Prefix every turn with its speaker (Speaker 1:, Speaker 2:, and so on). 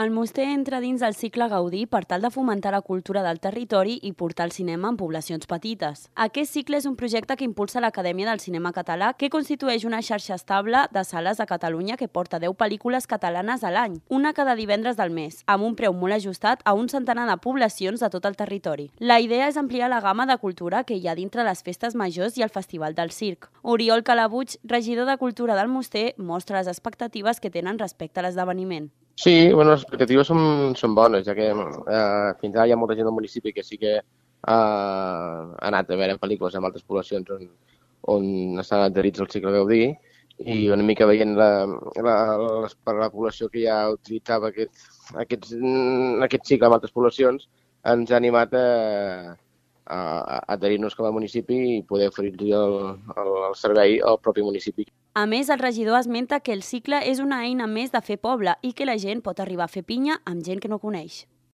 Speaker 1: El Muster entra dins del cicle Gaudí per tal de fomentar la cultura del territori i portar el cinema en poblacions petites. Aquest cicle és un projecte que impulsa l'Acadèmia del Cinema Català, que constitueix una xarxa estable de sales a Catalunya que porta 10 pel·lícules catalanes a l'any, una cada divendres del mes, amb un preu molt ajustat a un centenar de poblacions de tot el territori. La idea és ampliar la gamma de cultura que hi ha dintre les festes majors i el Festival del Circ. Oriol Calabuig, regidor de Cultura del Muster, mostra les expectatives que tenen respecte a l'esdeveniment.
Speaker 2: Sí, bueno, les expectatives són, són bones, ja que eh, fins ara hi ha molta gent del municipi que sí que eh, ha anat a veure pel·lícules en altres poblacions on, on estan adherits al cicle Gaudí i una mica veient la, la, la, la població que ja utilitzava aquest, aquest, aquest cicle en altres poblacions ens ha animat a, a, a adherir-nos com a municipi i poder oferir-li el, el, el servei al propi municipi.
Speaker 1: A més, el regidor esmenta que el cicle és una eina més de fer poble i que la gent pot arribar a fer pinya amb gent que no coneix.